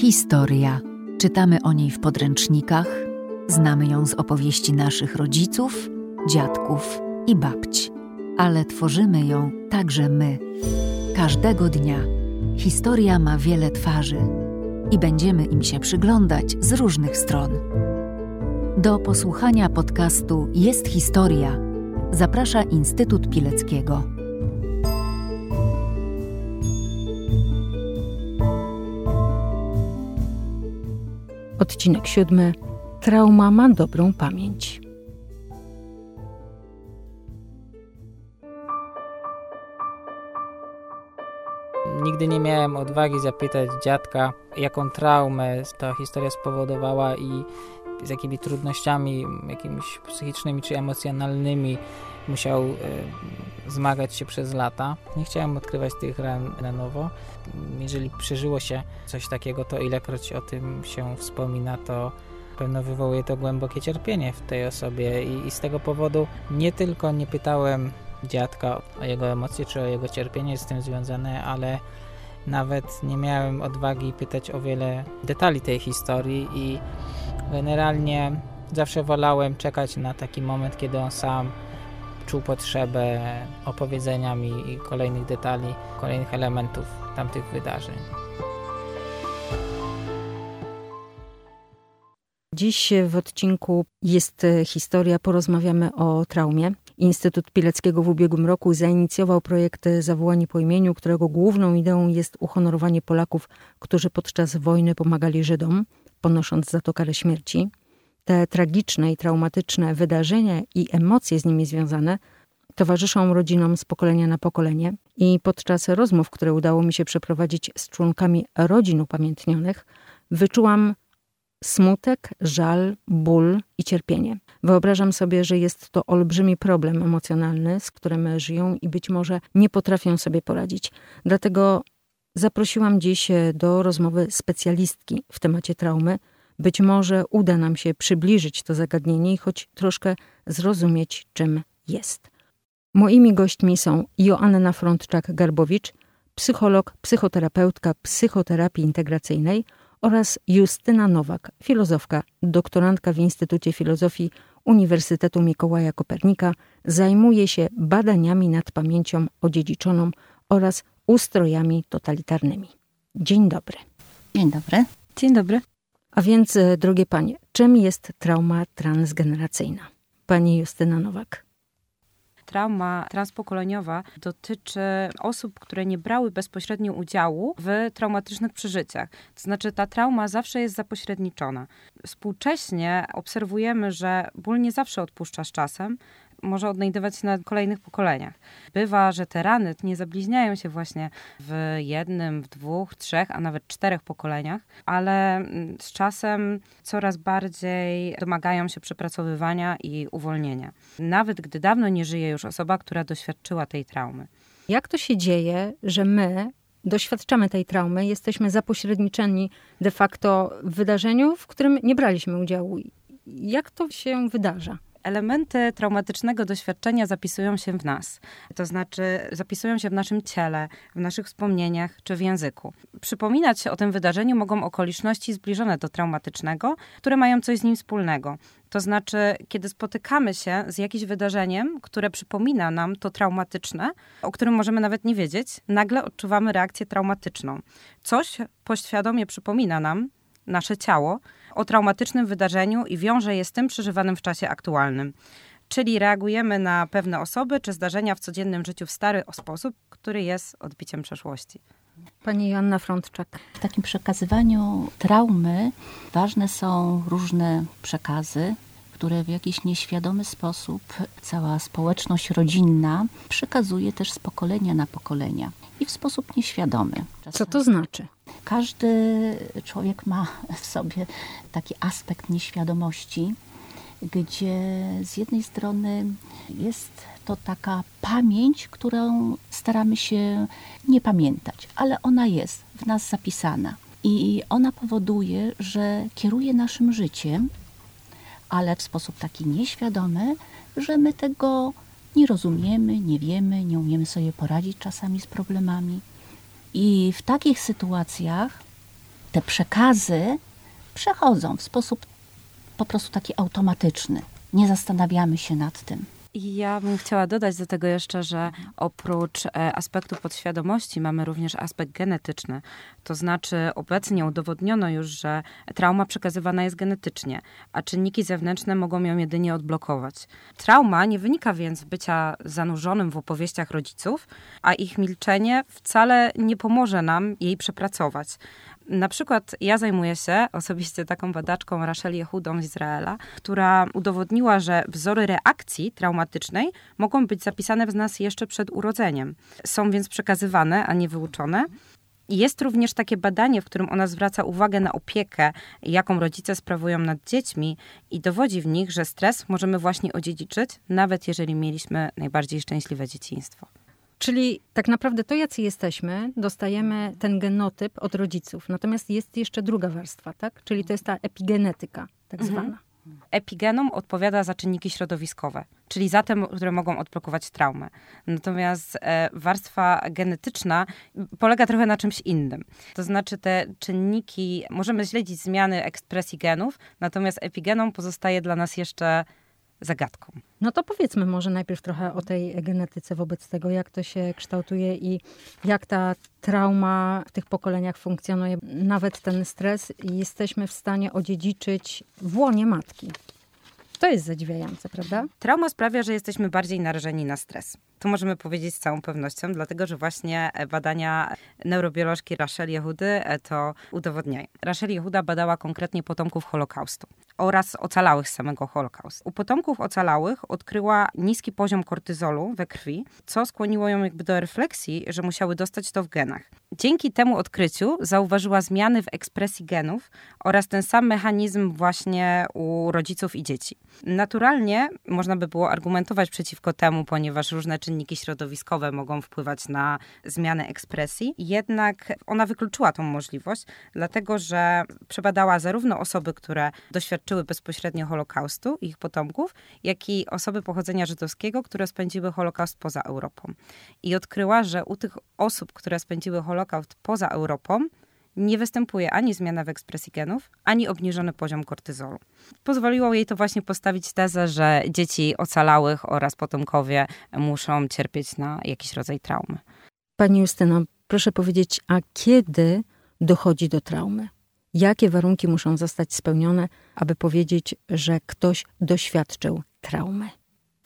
Historia. Czytamy o niej w podręcznikach, znamy ją z opowieści naszych rodziców, dziadków i babć, ale tworzymy ją także my. Każdego dnia historia ma wiele twarzy i będziemy im się przyglądać z różnych stron. Do posłuchania podcastu Jest Historia zaprasza Instytut Pileckiego. Odcinek siódmy. Trauma ma dobrą pamięć. Nigdy nie miałem odwagi zapytać dziadka, jaką traumę ta historia spowodowała i z jakimi trudnościami, jakimiś psychicznymi czy emocjonalnymi musiał e, zmagać się przez lata. Nie chciałem odkrywać tych ran na nowo. Jeżeli przeżyło się coś takiego, to ilekroć o tym się wspomina, to pewno wywołuje to głębokie cierpienie w tej osobie i, i z tego powodu nie tylko nie pytałem dziadka o jego emocje czy o jego cierpienie z tym związane, ale nawet nie miałem odwagi pytać o wiele detali tej historii i generalnie zawsze wolałem czekać na taki moment, kiedy on sam czuł potrzebę opowiedzenia mi kolejnych detali, kolejnych elementów tamtych wydarzeń. Dziś w odcinku jest historia, porozmawiamy o traumie. Instytut Pileckiego w ubiegłym roku zainicjował projekt Zawołanie po imieniu, którego główną ideą jest uhonorowanie Polaków, którzy podczas wojny pomagali Żydom, ponosząc za to karę śmierci. Te tragiczne i traumatyczne wydarzenia i emocje z nimi związane towarzyszą rodzinom z pokolenia na pokolenie i podczas rozmów, które udało mi się przeprowadzić z członkami rodzin upamiętnionych, wyczułam smutek, żal, ból i cierpienie. Wyobrażam sobie, że jest to olbrzymi problem emocjonalny, z którym żyją i być może nie potrafią sobie poradzić. Dlatego zaprosiłam dziś do rozmowy specjalistki w temacie traumy. Być może uda nam się przybliżyć to zagadnienie i choć troszkę zrozumieć, czym jest. Moimi gośćmi są Joanna Frontczak-Garbowicz, psycholog, psychoterapeutka psychoterapii integracyjnej oraz Justyna Nowak, filozofka, doktorantka w Instytucie Filozofii Uniwersytetu Mikołaja Kopernika, zajmuje się badaniami nad pamięcią odziedziczoną oraz ustrojami totalitarnymi. Dzień dobry. Dzień dobry. Dzień dobry. A więc, e, drogie panie, czym jest trauma transgeneracyjna? Pani Justyna Nowak trauma transpokoleniowa dotyczy osób, które nie brały bezpośrednio udziału w traumatycznych przeżyciach. To znaczy, ta trauma zawsze jest zapośredniczona. Współcześnie obserwujemy, że ból nie zawsze odpuszcza z czasem, może odnajdywać się na kolejnych pokoleniach. Bywa, że te rany nie zabliźniają się właśnie w jednym, w dwóch, trzech, a nawet czterech pokoleniach, ale mm, z czasem coraz bardziej domagają się przepracowywania i uwolnienia. Nawet gdy dawno nie żyje już osoba, która doświadczyła tej traumy. Jak to się dzieje, że my doświadczamy tej traumy, jesteśmy zapośredniczeni de facto w wydarzeniu, w którym nie braliśmy udziału? Jak to się wydarza? Elementy traumatycznego doświadczenia zapisują się w nas, to znaczy zapisują się w naszym ciele, w naszych wspomnieniach czy w języku. Przypominać się o tym wydarzeniu mogą okoliczności zbliżone do traumatycznego, które mają coś z nim wspólnego. To znaczy, kiedy spotykamy się z jakimś wydarzeniem, które przypomina nam to traumatyczne, o którym możemy nawet nie wiedzieć, nagle odczuwamy reakcję traumatyczną. Coś poświadomie przypomina nam nasze ciało, o traumatycznym wydarzeniu i wiąże je z tym przeżywanym w czasie aktualnym. Czyli reagujemy na pewne osoby czy zdarzenia w codziennym życiu w stary sposób, który jest odbiciem przeszłości. Pani Joanna Frontczak. W takim przekazywaniu traumy ważne są różne przekazy, które w jakiś nieświadomy sposób cała społeczność rodzinna przekazuje też z pokolenia na pokolenia i w sposób nieświadomy. Czasami. Co to znaczy? Każdy człowiek ma w sobie taki aspekt nieświadomości, gdzie z jednej strony jest to taka pamięć, którą staramy się nie pamiętać, ale ona jest w nas zapisana. I ona powoduje, że kieruje naszym życiem, ale w sposób taki nieświadomy, że my tego nie rozumiemy, nie wiemy, nie umiemy sobie poradzić czasami z problemami. I w takich sytuacjach te przekazy przechodzą w sposób po prostu taki automatyczny. Nie zastanawiamy się nad tym. Ja bym chciała dodać do tego jeszcze, że oprócz e, aspektu podświadomości mamy również aspekt genetyczny. To znaczy obecnie udowodniono już, że trauma przekazywana jest genetycznie, a czynniki zewnętrzne mogą ją jedynie odblokować. Trauma nie wynika więc z bycia zanurzonym w opowieściach rodziców, a ich milczenie wcale nie pomoże nam jej przepracować. Na przykład ja zajmuję się osobiście taką badaczką Rachel Jehudą z Izraela, która udowodniła, że wzory reakcji traumatycznej mogą być zapisane w nas jeszcze przed urodzeniem. Są więc przekazywane, a nie wyuczone. Jest również takie badanie, w którym ona zwraca uwagę na opiekę, jaką rodzice sprawują nad dziećmi i dowodzi w nich, że stres możemy właśnie odziedziczyć, nawet jeżeli mieliśmy najbardziej szczęśliwe dzieciństwo. Czyli tak naprawdę to, jacy jesteśmy, dostajemy ten genotyp od rodziców. Natomiast jest jeszcze druga warstwa, tak? Czyli to jest ta epigenetyka, tak mhm. zwana. Epigenom odpowiada za czynniki środowiskowe, czyli za te, które mogą odblokować traumę. Natomiast e, warstwa genetyczna polega trochę na czymś innym. To znaczy te czynniki, możemy śledzić zmiany ekspresji genów, natomiast epigenom pozostaje dla nas jeszcze zagadką. No to powiedzmy może najpierw trochę o tej genetyce wobec tego, jak to się kształtuje i jak ta trauma w tych pokoleniach funkcjonuje. Nawet ten stres jesteśmy w stanie odziedziczyć w łonie matki. To jest zadziwiające, prawda? Trauma sprawia, że jesteśmy bardziej narażeni na stres. To możemy powiedzieć z całą pewnością, dlatego że właśnie badania neurobiolożki Rachel Jehudy e, to udowodniają. Rachel Jehuda badała konkretnie potomków Holokaustu oraz ocalałych z samego Holokaustu. U potomków ocalałych odkryła niski poziom kortyzolu we krwi, co skłoniło ją jakby do refleksji, że musiały dostać to w genach. Dzięki temu odkryciu zauważyła zmiany w ekspresji genów oraz ten sam mechanizm właśnie u rodziców i dzieci. Naturalnie można by było argumentować przeciwko temu, ponieważ różne czynniki środowiskowe mogą wpływać na zmianę ekspresji, jednak ona wykluczyła tą możliwość, dlatego że przebadała zarówno osoby, które doświadczyły bezpośrednio Holokaustu ich potomków, jak i osoby pochodzenia żydowskiego, które spędziły Holokaust poza Europą. I odkryła, że u tych osób, które spędziły Holokaust poza Europą, nie występuje ani zmiana w ekspresji genów, ani obniżony poziom kortyzolu. Pozwoliło jej to właśnie postawić tezę, że dzieci ocalałych oraz potomkowie muszą cierpieć na jakiś rodzaj traumy. Pani Justyno, proszę powiedzieć, a kiedy dochodzi do traumy? Jakie warunki muszą zostać spełnione, aby powiedzieć, że ktoś doświadczył traumy?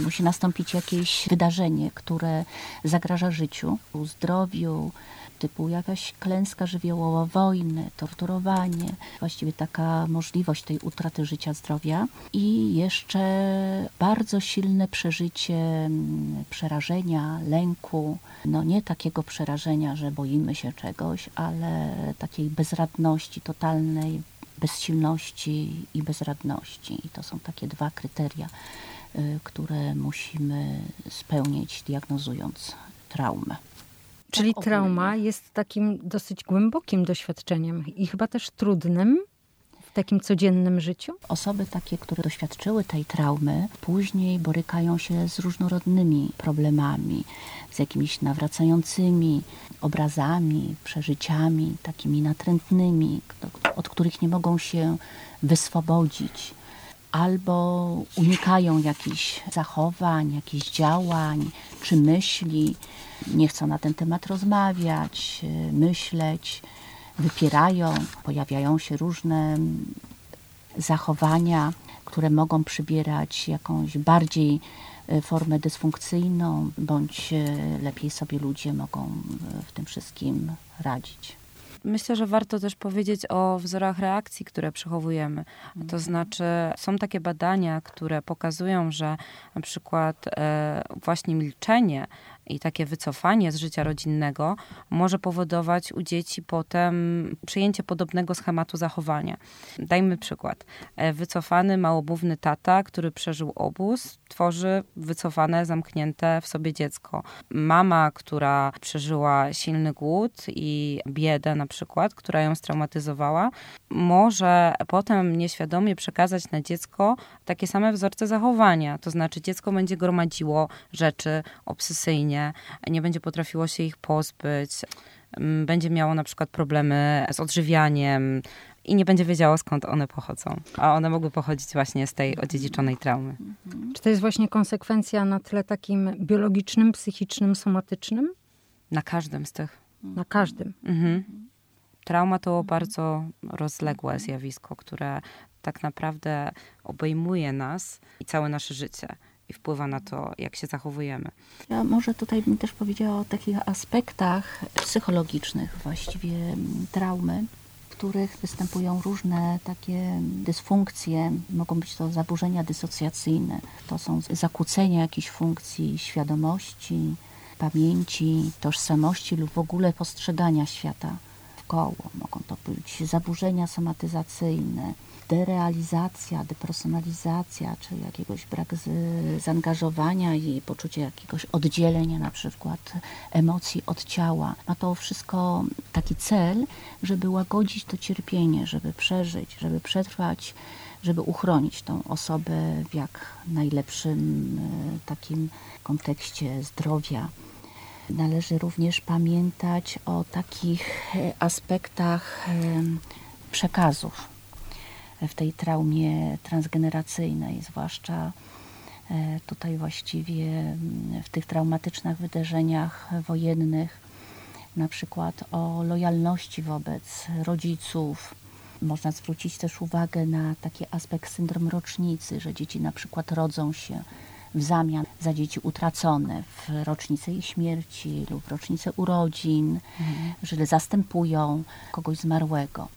Musi nastąpić jakieś wydarzenie, które zagraża życiu, zdrowiu, typu jakaś klęska żywiołowa, wojny, torturowanie, właściwie taka możliwość tej utraty życia, zdrowia i jeszcze bardzo silne przeżycie mm, przerażenia, lęku, no nie takiego przerażenia, że boimy się czegoś, ale takiej bezradności, totalnej bezsilności i bezradności. I to są takie dwa kryteria, y, które musimy spełnić, diagnozując traumę. Czyli tak, trauma jest takim dosyć głębokim doświadczeniem i chyba też trudnym w takim codziennym życiu? Osoby takie, które doświadczyły tej traumy, później borykają się z różnorodnymi problemami, z jakimiś nawracającymi obrazami, przeżyciami, takimi natrętnymi, od których nie mogą się wyswobodzić albo unikają jakichś zachowań, jakichś działań czy myśli, nie chcą na ten temat rozmawiać, myśleć, wypierają, pojawiają się różne zachowania, które mogą przybierać jakąś bardziej e, formę dysfunkcyjną, bądź e, lepiej sobie ludzie mogą w tym wszystkim radzić. Myślę, że warto też powiedzieć o wzorach reakcji, które przechowujemy. To mhm. znaczy, są takie badania, które pokazują, że na przykład e, właśnie milczenie i takie wycofanie z życia rodzinnego może powodować u dzieci potem przyjęcie podobnego schematu zachowania. Dajmy przykład. E, wycofany, małobówny tata, który przeżył obóz, tworzy wycofane, zamknięte w sobie dziecko. Mama, która przeżyła silny głód i biedę na przykład, która ją straumatyzowała, może potem nieświadomie przekazać na dziecko takie same wzorce zachowania. To znaczy dziecko będzie gromadziło rzeczy obsesyjnie, nie będzie potrafiło się ich pozbyć mm, będzie miało na przykład problemy z odżywianiem, i nie będzie wiedziało, skąd one pochodzą. A one mogły pochodzić właśnie z tej odziedziczonej traumy. Czy to jest właśnie konsekwencja na tle takim biologicznym, psychicznym, somatycznym? Na każdym z tych. Na każdym. Mhm. Trauma to bardzo rozległe zjawisko, które tak naprawdę obejmuje nas i całe nasze życie i wpływa na to, jak się zachowujemy. Ja może tutaj bym też powiedziała o takich aspektach psychologicznych właściwie mm, traumy, w których występują różne takie dysfunkcje. Mogą być to zaburzenia dysocjacyjne, to są zakłócenia jakichś funkcji świadomości, pamięci, tożsamości lub w ogóle postrzegania świata wkoło. Mogą to być zaburzenia somatyzacyjne, derealizacja, depersonalizacja, czy jakiegoś brak z, zaangażowania i poczucie jakiegoś oddzielenia na przykład emocji od ciała. Ma to wszystko taki cel, żeby łagodzić to cierpienie, żeby przeżyć, żeby przetrwać, żeby uchronić tą osobę w jak najlepszym e, takim kontekście zdrowia. Należy również pamiętać o takich e, aspektach e, przekazów w tej traumie transgeneracyjnej, zwłaszcza e, tutaj właściwie mm, w tych traumatycznych wydarzeniach wojennych, na przykład o lojalności wobec rodziców. Można zwrócić też uwagę na taki aspekt syndrom rocznicy, że dzieci na przykład rodzą się w zamian za dzieci utracone w rocznicę ich śmierci lub w rocznicę urodzin, mhm. że zastępują kogoś zmarłego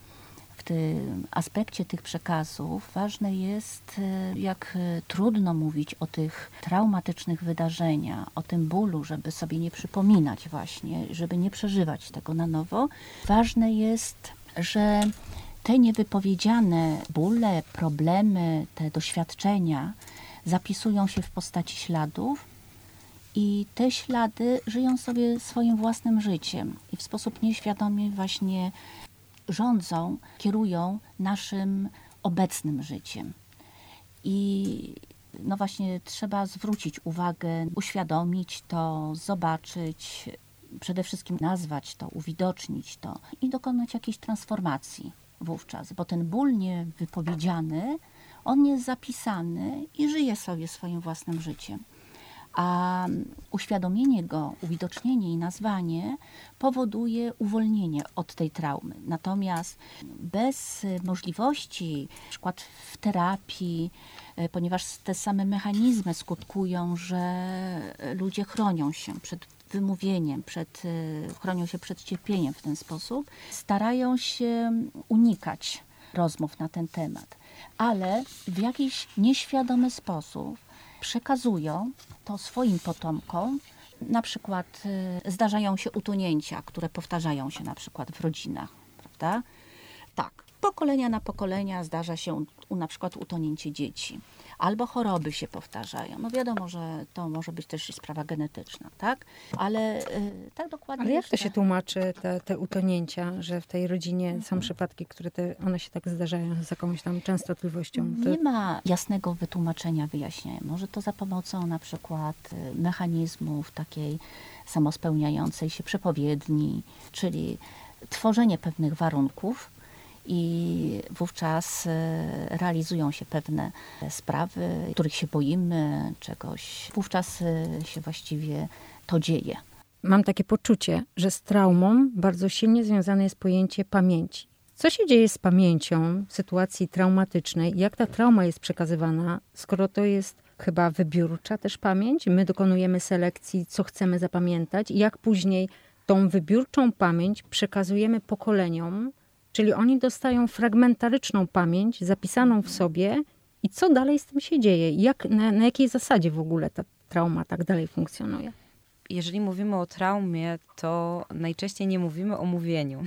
tym aspekcie tych przekazów ważne jest, e, jak e, trudno mówić o tych traumatycznych wydarzeniach, o tym bólu, żeby sobie nie przypominać właśnie, żeby nie przeżywać tego na nowo. Ważne jest, że te niewypowiedziane bóle, problemy, te doświadczenia zapisują się w postaci śladów, i te ślady żyją sobie swoim własnym życiem i w sposób nieświadomy właśnie rządzą, kierują naszym obecnym życiem. I no właśnie trzeba zwrócić uwagę, uświadomić to, zobaczyć, przede wszystkim nazwać to, uwidocznić to i dokonać jakiejś transformacji wówczas, bo ten ból niewypowiedziany, on jest zapisany i żyje sobie swoim własnym życiem a uświadomienie go, uwidocznienie i nazwanie powoduje uwolnienie od tej traumy. Natomiast bez możliwości, na przykład w terapii, e, ponieważ te same mechanizmy skutkują, że ludzie chronią się przed wymówieniem, przed, e, chronią się przed cierpieniem w ten sposób, starają się unikać rozmów na ten temat, ale w jakiś nieświadomy sposób przekazują to swoim potomkom. Na przykład y, zdarzają się utonięcia, które powtarzają się na przykład w rodzinach, prawda? Tak, pokolenia na pokolenia zdarza się u, na przykład utonięcie dzieci albo choroby się powtarzają. No wiadomo, że to może być też sprawa genetyczna, tak? Ale y, tak dokładnie. Ale jak to się tłumaczy, te, te utonięcia, że w tej rodzinie są mhm. przypadki, które te, one się tak zdarzają z jakąś tam częstotliwością? To... Nie ma jasnego wytłumaczenia, wyjaśnienia. Może to za pomocą na przykład y, mechanizmów takiej samospełniającej się przepowiedni, czyli tworzenie pewnych warunków, i wówczas e, realizują się pewne sprawy, których się boimy, czegoś. Wówczas e, się właściwie to dzieje. Mam takie poczucie, że z traumą bardzo silnie związane jest pojęcie pamięci. Co się dzieje z pamięcią w sytuacji traumatycznej? Jak ta trauma jest przekazywana, skoro to jest chyba wybiórcza też pamięć? My dokonujemy selekcji, co chcemy zapamiętać, i jak później tą wybiórczą pamięć przekazujemy pokoleniom, Czyli oni dostają fragmentaryczną pamięć zapisaną w sobie i co dalej z tym się dzieje? Jak, na, na jakiej zasadzie w ogóle ta trauma tak dalej funkcjonuje? jeżeli mówimy o traumie, to najczęściej nie mówimy o mówieniu.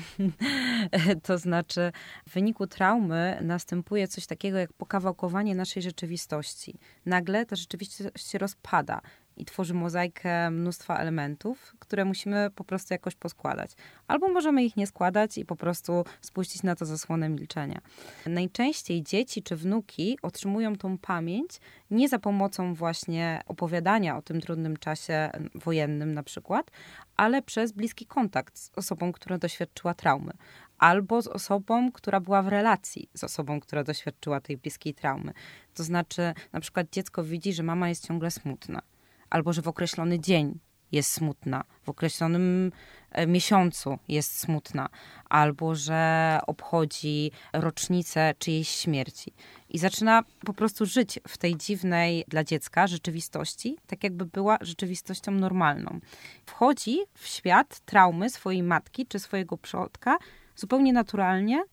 to znaczy, w wyniku traumy następuje coś takiego jak pokawałkowanie naszej rzeczywistości. Nagle ta rzeczywistość się rozpada i tworzy mozaikę mnóstwa elementów, które musimy po prostu jakoś poskładać. Albo możemy ich nie składać i po prostu spuścić na to zasłonę milczenia. Najczęściej dzieci czy wnuki otrzymują tą pamięć nie za pomocą właśnie opowiadania o tym trudnym czasie wojennym na przykład, ale przez bliski kontakt z osobą, która doświadczyła traumy albo z osobą, która była w relacji z osobą, która doświadczyła tej bliskiej traumy. To znaczy, na przykład dziecko widzi, że mama jest ciągle smutna, albo że w określony dzień jest smutna, w określonym e, miesiącu jest smutna, albo że obchodzi rocznicę czyjejś śmierci. I zaczyna po prostu żyć w tej dziwnej dla dziecka rzeczywistości, tak jakby była rzeczywistością normalną. Wchodzi w świat traumy swojej matki czy swojego przodka zupełnie naturalnie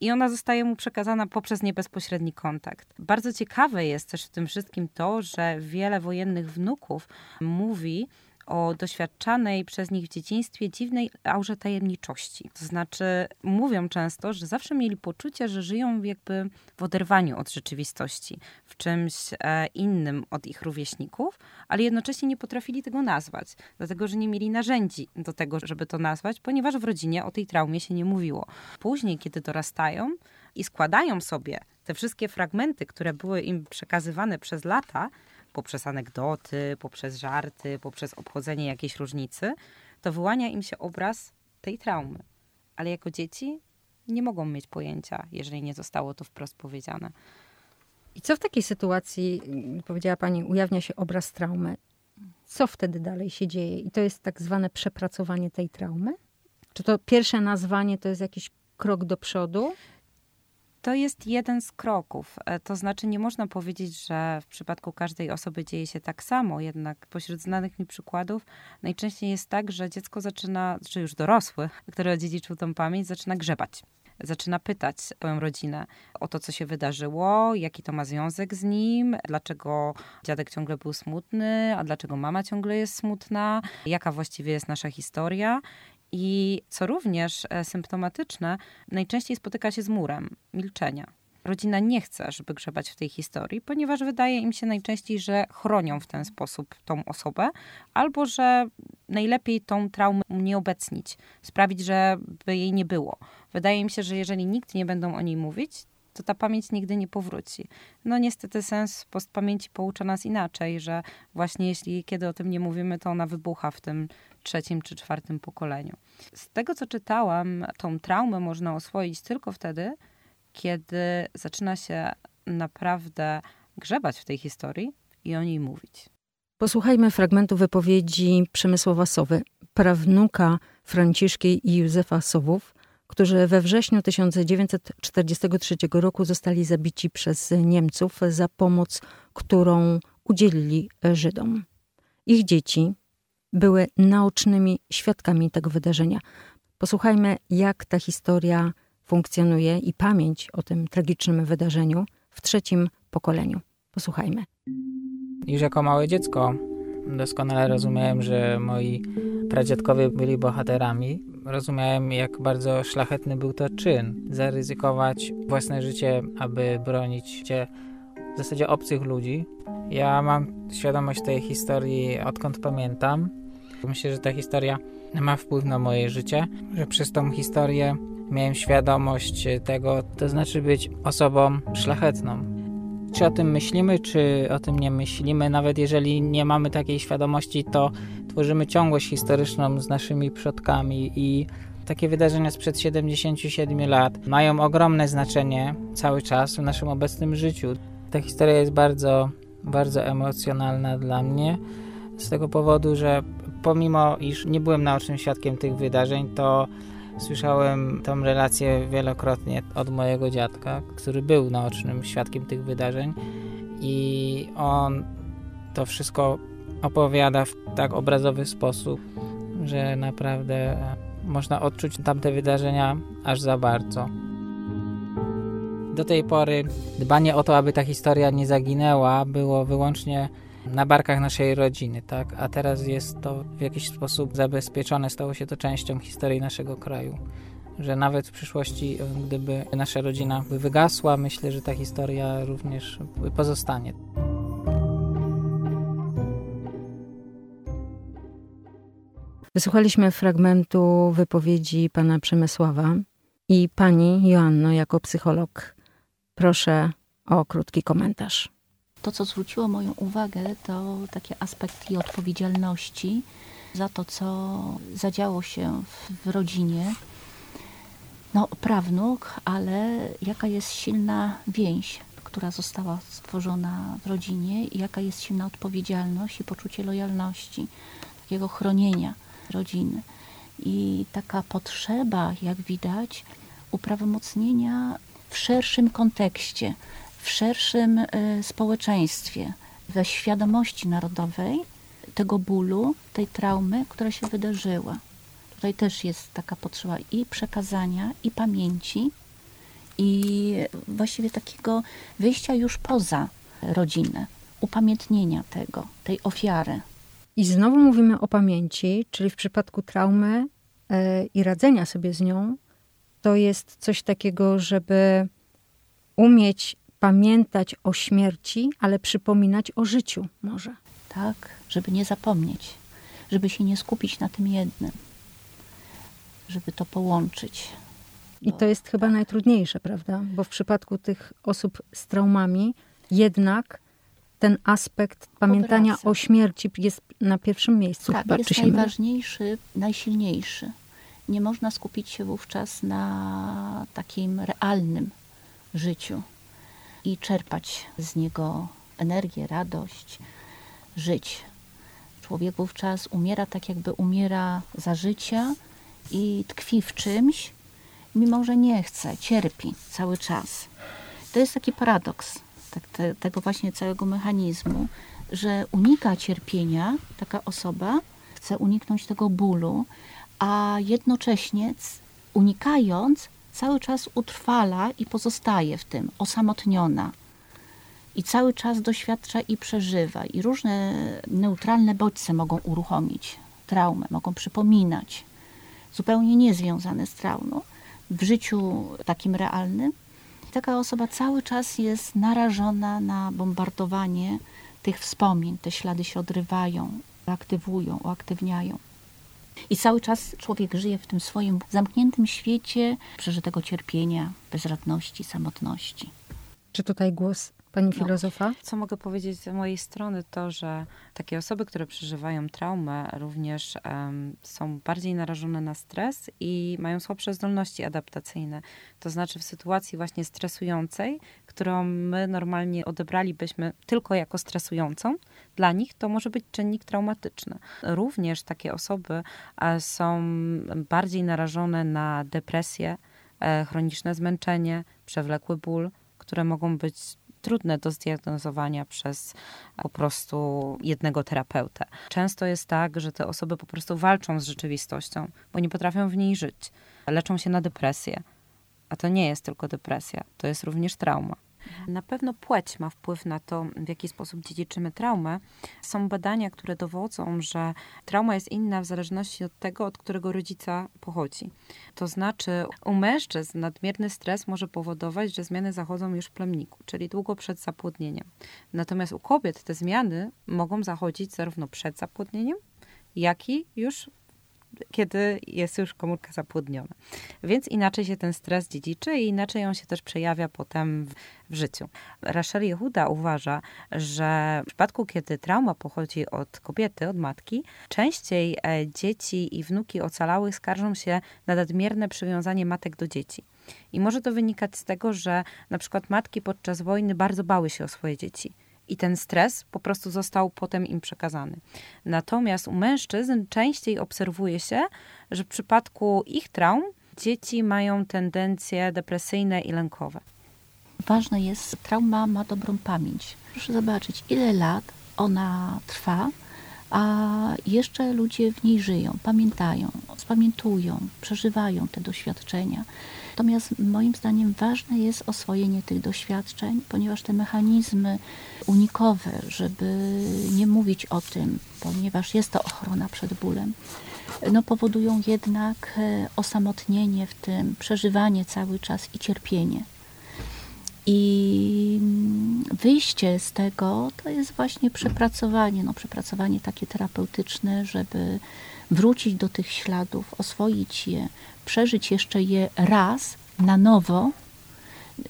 i ona zostaje mu przekazana poprzez niebezpośredni kontakt. Bardzo ciekawe jest też w tym wszystkim to, że wiele wojennych wnuków mówi, o doświadczanej przez nich w dzieciństwie dziwnej aurze tajemniczości. To znaczy, mówią często, że zawsze mieli poczucie, że żyją jakby w oderwaniu od rzeczywistości, w czymś e, innym od ich rówieśników, ale jednocześnie nie potrafili tego nazwać, dlatego że nie mieli narzędzi do tego, żeby to nazwać, ponieważ w rodzinie o tej traumie się nie mówiło. Później, kiedy dorastają i składają sobie te wszystkie fragmenty, które były im przekazywane przez lata, poprzez anegdoty, poprzez żarty, poprzez obchodzenie jakiejś różnicy, to wyłania im się obraz tej traumy. Ale jako dzieci nie mogą mieć pojęcia, jeżeli nie zostało to wprost powiedziane. I co w takiej sytuacji, powiedziała Pani, ujawnia się obraz traumy? Co wtedy dalej się dzieje? I to jest tak zwane przepracowanie tej traumy? Czy to pierwsze nazwanie to jest jakiś krok do przodu? To jest jeden z kroków. E, to znaczy, nie można powiedzieć, że w przypadku każdej osoby dzieje się tak samo, jednak pośród znanych mi przykładów najczęściej jest tak, że dziecko zaczyna, czy już dorosły, który odziedziczył tą pamięć, zaczyna grzebać zaczyna pytać swoją rodzinę o to, co się wydarzyło, jaki to ma związek z nim, dlaczego dziadek ciągle był smutny, a dlaczego mama ciągle jest smutna, jaka właściwie jest nasza historia. I co również e, symptomatyczne, najczęściej spotyka się z murem milczenia. Rodzina nie chce, żeby grzebać w tej historii, ponieważ wydaje im się najczęściej, że chronią w ten sposób tą osobę, albo że najlepiej tą traumę nie obecnić, sprawić, żeby jej nie było. Wydaje mi się, że jeżeli nikt nie będą o niej mówić, to ta pamięć nigdy nie powróci. No niestety sens postpamięci poucza nas inaczej, że właśnie jeśli kiedy o tym nie mówimy, to ona wybucha w tym trzecim czy czwartym pokoleniu. Z tego, co czytałam, tą traumę można oswoić tylko wtedy, kiedy zaczyna się naprawdę grzebać w tej historii i o niej mówić. Posłuchajmy fragmentu wypowiedzi Przemysława Sowy, prawnuka Franciszkiej i Józefa Sowów, którzy we wrześniu 1943 roku zostali zabici przez Niemców za pomoc, którą udzielili Żydom. Ich dzieci były naocznymi świadkami tego wydarzenia. Posłuchajmy, jak ta historia funkcjonuje i pamięć o tym tragicznym wydarzeniu w trzecim pokoleniu. Posłuchajmy. Już jako małe dziecko doskonale rozumiałem, że moi pradziadkowie byli bohaterami. Rozumiałem, jak bardzo szlachetny był to czyn. Zaryzykować własne życie, aby bronić cię w zasadzie obcych ludzi. Ja mam świadomość tej historii odkąd pamiętam. Myślę, że ta historia ma wpływ na moje życie, że przez tą historię miałem świadomość tego, to znaczy być osobą szlachetną. Czy o tym myślimy, czy o tym nie myślimy, nawet jeżeli nie mamy takiej świadomości, to tworzymy ciągłość historyczną z naszymi przodkami i takie wydarzenia sprzed 77 lat mają ogromne znaczenie cały czas w naszym obecnym życiu. Ta historia jest bardzo, bardzo emocjonalna dla mnie z tego powodu, że pomimo iż nie byłem naocznym świadkiem tych wydarzeń, to słyszałem tą relację wielokrotnie od mojego dziadka, który był naocznym świadkiem tych wydarzeń i on to wszystko opowiada w tak obrazowy sposób, że naprawdę można odczuć tamte wydarzenia aż za bardzo. Do tej pory dbanie o to, aby ta historia nie zaginęła, było wyłącznie na barkach naszej rodziny, tak? A teraz jest to w jakiś sposób zabezpieczone, stało się to częścią historii naszego kraju. Że nawet w przyszłości, gdyby nasza rodzina wygasła, myślę, że ta historia również pozostanie. Wysłuchaliśmy fragmentu wypowiedzi pana Przemysława i pani Joanno jako psycholog. Proszę o krótki komentarz. To, co zwróciło moją uwagę, to taki aspekt i odpowiedzialności za to, co zadziało się w, w rodzinie. No, prawnuk, ale jaka jest silna więź, która została stworzona w rodzinie i jaka jest silna odpowiedzialność i poczucie lojalności, takiego chronienia rodziny. I taka potrzeba, jak widać, uprawomocnienia w szerszym kontekście, w szerszym y, społeczeństwie, we świadomości narodowej tego bólu, tej traumy, która się wydarzyła. Tutaj też jest taka potrzeba i przekazania, i pamięci, i właściwie takiego wyjścia już poza rodzinę, upamiętnienia tego, tej ofiary. I znowu mówimy o pamięci, czyli w przypadku traumy e, i radzenia sobie z nią, to jest coś takiego, żeby umieć pamiętać o śmierci, ale przypominać o życiu może. Tak, żeby nie zapomnieć, żeby się nie skupić na tym jednym, żeby to połączyć. I to jest chyba najtrudniejsze, prawda? Bo w przypadku tych osób z traumami jednak ten aspekt pamiętania Powraca. o śmierci jest na pierwszym miejscu. Tak, jest najważniejszy, najsilniejszy. Nie można skupić się wówczas na takim realnym życiu i czerpać z niego energię, radość, żyć. Człowiek wówczas umiera tak, jakby umiera za życia i tkwi w czymś, mimo że nie chce, cierpi cały czas. To jest taki paradoks tak, te, tego właśnie całego mechanizmu, że unika cierpienia taka osoba, chce uniknąć tego bólu, a jednocześnie unikając, cały czas utrwala i pozostaje w tym, osamotniona. I cały czas doświadcza i przeżywa. I różne neutralne bodźce mogą uruchomić traumę, mogą przypominać, zupełnie niezwiązane z traumą w życiu takim realnym. Taka osoba cały czas jest narażona na bombardowanie tych wspomnień. Te ślady się odrywają, aktywują, uaktywniają. I cały czas człowiek żyje w tym swoim zamkniętym świecie przeżytego cierpienia, bezradności, samotności. Czy tutaj głos pani no. filozofa? Co mogę powiedzieć z mojej strony, to że takie osoby, które przeżywają traumę, również um, są bardziej narażone na stres i mają słabsze zdolności adaptacyjne. To znaczy w sytuacji właśnie stresującej, którą my normalnie odebralibyśmy tylko jako stresującą, dla nich to może być czynnik traumatyczny. Również takie osoby e, są bardziej narażone na depresję, e, chroniczne zmęczenie, przewlekły ból, które mogą być trudne do zdiagnozowania przez po prostu jednego terapeutę. Często jest tak, że te osoby po prostu walczą z rzeczywistością, bo nie potrafią w niej żyć. Leczą się na depresję. A to nie jest tylko depresja, to jest również trauma. Na pewno płeć ma wpływ na to, w jaki sposób dziedziczymy traumę. Są badania, które dowodzą, że trauma jest inna w zależności od tego, od którego rodzica pochodzi. To znaczy, u mężczyzn nadmierny stres może powodować, że zmiany zachodzą już w plemniku, czyli długo przed zapłodnieniem. Natomiast u kobiet te zmiany mogą zachodzić zarówno przed zapłodnieniem, jak i już kiedy jest już komórka zapłodniona. Więc inaczej się ten stres dziedziczy i inaczej on się też przejawia potem w, w życiu. Rachel Jehuda uważa, że w przypadku, kiedy trauma pochodzi od kobiety, od matki, częściej e, dzieci i wnuki ocalałych skarżą się na nadmierne przywiązanie matek do dzieci. I może to wynikać z tego, że na przykład matki podczas wojny bardzo bały się o swoje dzieci i ten stres po prostu został potem im przekazany. Natomiast u mężczyzn częściej obserwuje się, że w przypadku ich traum dzieci mają tendencje depresyjne i lękowe. Ważne jest, trauma ma dobrą pamięć. Proszę zobaczyć, ile lat ona trwa, a jeszcze ludzie w niej żyją, pamiętają, spamiętują, przeżywają te doświadczenia. Natomiast moim zdaniem ważne jest oswojenie tych doświadczeń, ponieważ te mechanizmy unikowe, żeby nie mówić o tym, ponieważ jest to ochrona przed bólem, no powodują jednak e, osamotnienie w tym, przeżywanie cały czas i cierpienie. I wyjście z tego to jest właśnie przepracowanie, no przepracowanie takie terapeutyczne, żeby wrócić do tych śladów, oswoić je, przeżyć jeszcze je raz na nowo,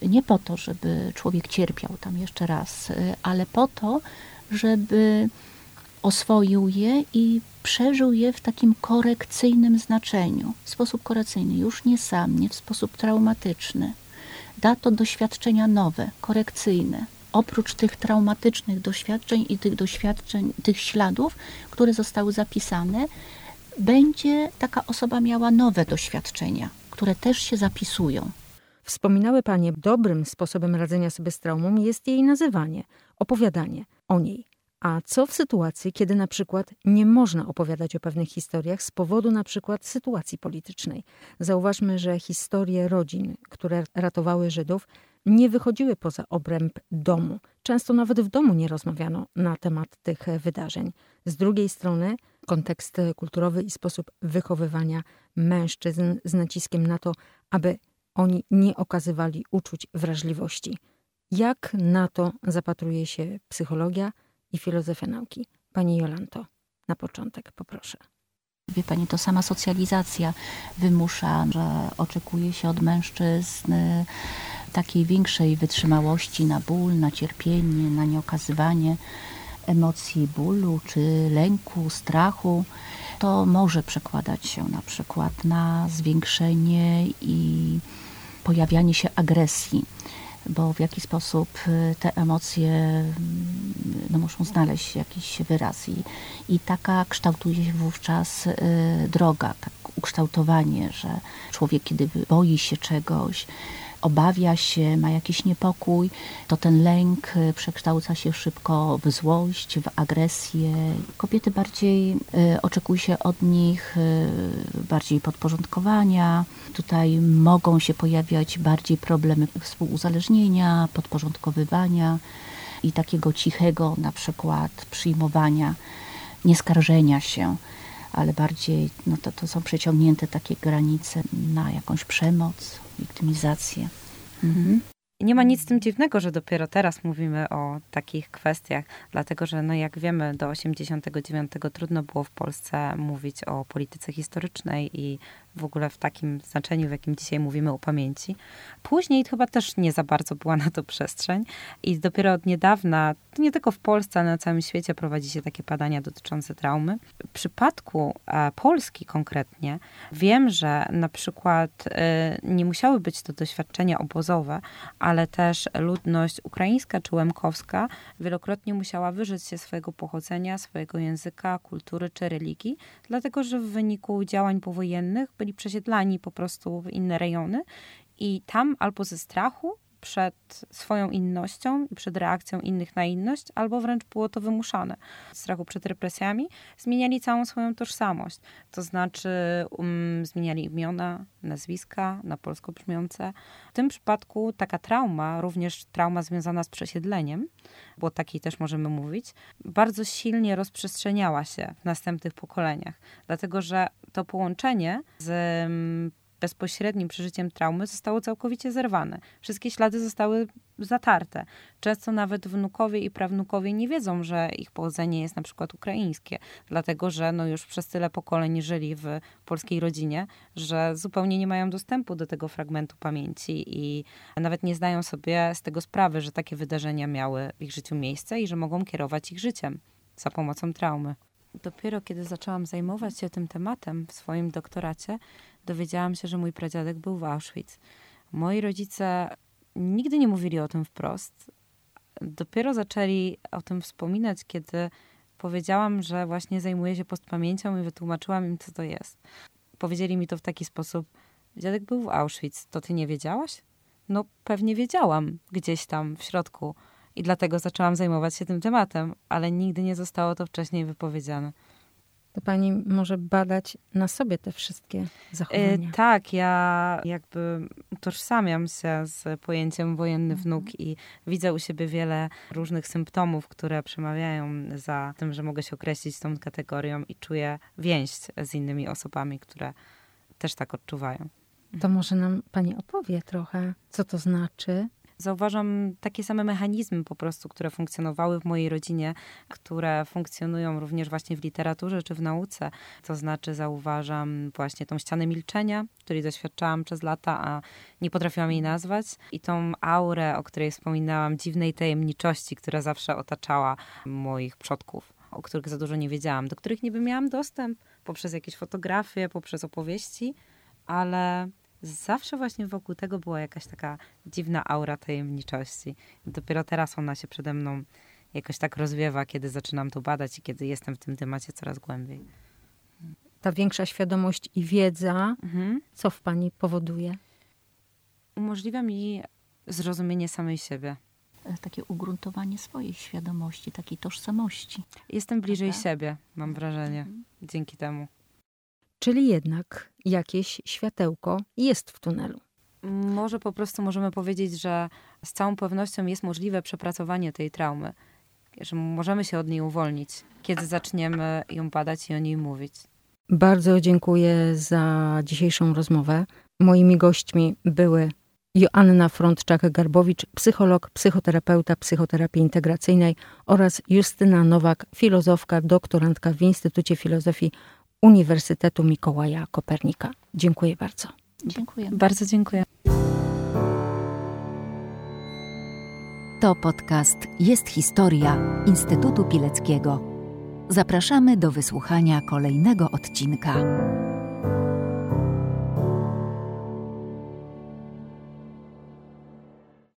nie po to, żeby człowiek cierpiał tam jeszcze raz, ale po to, żeby oswoił je i przeżył je w takim korekcyjnym znaczeniu, w sposób korekcyjny, już nie sam, nie w sposób traumatyczny. Da to doświadczenia nowe, korekcyjne. Oprócz tych traumatycznych doświadczeń i tych doświadczeń, tych śladów, które zostały zapisane, będzie taka osoba miała nowe doświadczenia, które też się zapisują. Wspominały Panie, dobrym sposobem radzenia sobie z traumą jest jej nazywanie, opowiadanie o niej. A co w sytuacji, kiedy na przykład nie można opowiadać o pewnych historiach z powodu na przykład sytuacji politycznej? Zauważmy, że historie rodzin, które ratowały Żydów, nie wychodziły poza obręb domu. Często nawet w domu nie rozmawiano na temat tych wydarzeń. Z drugiej strony, kontekst kulturowy i sposób wychowywania mężczyzn z naciskiem na to, aby oni nie okazywali uczuć wrażliwości. Jak na to zapatruje się psychologia i filozofia nauki? Pani Jolanto, na początek poproszę. Wie pani, to sama socjalizacja wymusza, że oczekuje się od mężczyzn takiej większej wytrzymałości na ból, na cierpienie, na nieokazywanie emocji bólu czy lęku, strachu. To może przekładać się na przykład na zwiększenie i pojawianie się agresji, bo w jaki sposób y, te emocje mm, no, muszą znaleźć jakiś wyraz. I, i taka kształtuje się wówczas y, droga, tak ukształtowanie, że człowiek kiedy boi się czegoś, obawia się, ma jakiś niepokój, to ten lęk y, przekształca się szybko w złość, w agresję. Kobiety bardziej y, oczekuje się od nich y, bardziej podporządkowania. Tutaj mogą się pojawiać bardziej problemy współuzależnienia, podporządkowywania i takiego cichego na przykład przyjmowania, nieskarżenia się ale bardziej no to, to są przeciągnięte takie granice na jakąś przemoc, wiktymizację. Mhm. Nie ma nic z tym dziwnego, że dopiero teraz mówimy o takich kwestiach, dlatego że, no jak wiemy, do 89 trudno było w Polsce mówić o polityce historycznej i w ogóle w takim znaczeniu, w jakim dzisiaj mówimy o pamięci. Później chyba też nie za bardzo była na to przestrzeń i dopiero od niedawna, nie tylko w Polsce, ale na całym świecie prowadzi się takie badania dotyczące traumy. W przypadku e, Polski konkretnie wiem, że na przykład e, nie musiały być to doświadczenia obozowe, ale też ludność ukraińska czy łemkowska wielokrotnie musiała wyżyć się swojego pochodzenia, swojego języka, kultury czy religii, dlatego że w wyniku działań powojennych byli przesiedlani po prostu w inne rejony i tam albo ze strachu przed swoją innością i przed reakcją innych na inność, albo wręcz było to wymuszane. Z strachu przed represjami zmieniali całą swoją tożsamość. To znaczy um, zmieniali imiona, nazwiska na polsko brzmiące. W tym przypadku taka trauma, również trauma związana z przesiedleniem, bo takiej też możemy mówić, bardzo silnie rozprzestrzeniała się w następnych pokoleniach. Dlatego, że to połączenie z bezpośrednim przeżyciem traumy zostało całkowicie zerwane. Wszystkie ślady zostały zatarte. Często nawet wnukowie i prawnukowie nie wiedzą, że ich pochodzenie jest na przykład ukraińskie, dlatego że no już przez tyle pokoleń żyli w polskiej rodzinie, że zupełnie nie mają dostępu do tego fragmentu pamięci i nawet nie zdają sobie z tego sprawy, że takie wydarzenia miały w ich życiu miejsce i że mogą kierować ich życiem za pomocą traumy. Dopiero kiedy zaczęłam zajmować się tym tematem w swoim doktoracie, dowiedziałam się, że mój pradziadek był w Auschwitz. Moi rodzice nigdy nie mówili o tym wprost. Dopiero zaczęli o tym wspominać, kiedy powiedziałam, że właśnie zajmuję się postpamięcią i wytłumaczyłam im, co to jest. Powiedzieli mi to w taki sposób: Dziadek był w Auschwitz, to ty nie wiedziałaś? No, pewnie wiedziałam gdzieś tam w środku i dlatego zaczęłam zajmować się tym tematem, ale nigdy nie zostało to wcześniej wypowiedziane to pani może badać na sobie te wszystkie zachowania. E, tak, ja jakby utożsamiam się z pojęciem wojenny mhm. wnuk i widzę u siebie wiele różnych symptomów, które przemawiają za tym, że mogę się określić tą kategorią i czuję więź z innymi osobami, które też tak odczuwają. To może nam pani opowie trochę, co to znaczy Zauważam takie same mechanizmy po prostu, które funkcjonowały w mojej rodzinie, które funkcjonują również właśnie w literaturze czy w nauce. To znaczy zauważam właśnie tą ścianę milczenia, której doświadczałam przez lata, a nie potrafiłam jej nazwać i tą aurę, o której wspominałam, dziwnej tajemniczości, która zawsze otaczała moich przodków o których za dużo nie wiedziałam, do których niby miałam dostęp poprzez jakieś fotografie, poprzez opowieści, ale zawsze właśnie wokół tego była jakaś taka dziwna aura tajemniczości. Dopiero teraz ona się przede mną jakoś tak rozwiewa, kiedy zaczynam to badać i kiedy jestem w tym temacie coraz głębiej. Ta większa świadomość i wiedza, mhm. co w pani powoduje? Umożliwia mi zrozumienie samej siebie. E, takie ugruntowanie swojej świadomości, takiej tożsamości. Jestem bliżej Prawda? siebie, mam wrażenie, mhm. dzięki temu. Czyli jednak jakieś światełko jest w tunelu. Może po prostu możemy powiedzieć, że z całą pewnością jest możliwe przepracowanie tej traumy, że możemy się od niej uwolnić, kiedy zaczniemy ją badać i o niej mówić. Bardzo dziękuję za dzisiejszą rozmowę. Moimi gośćmi były Joanna Frądczak-Garbowicz, psycholog, psychoterapeuta psychoterapii integracyjnej oraz Justyna Nowak, filozofka, doktorantka w Instytucie Filozofii Uniwersytetu Mikołaja Kopernika. Dziękuję bardzo. Dziękuję. Bardzo dziękuję. To podcast Jest Historia Instytutu Pileckiego. Zapraszamy do wysłuchania kolejnego odcinka.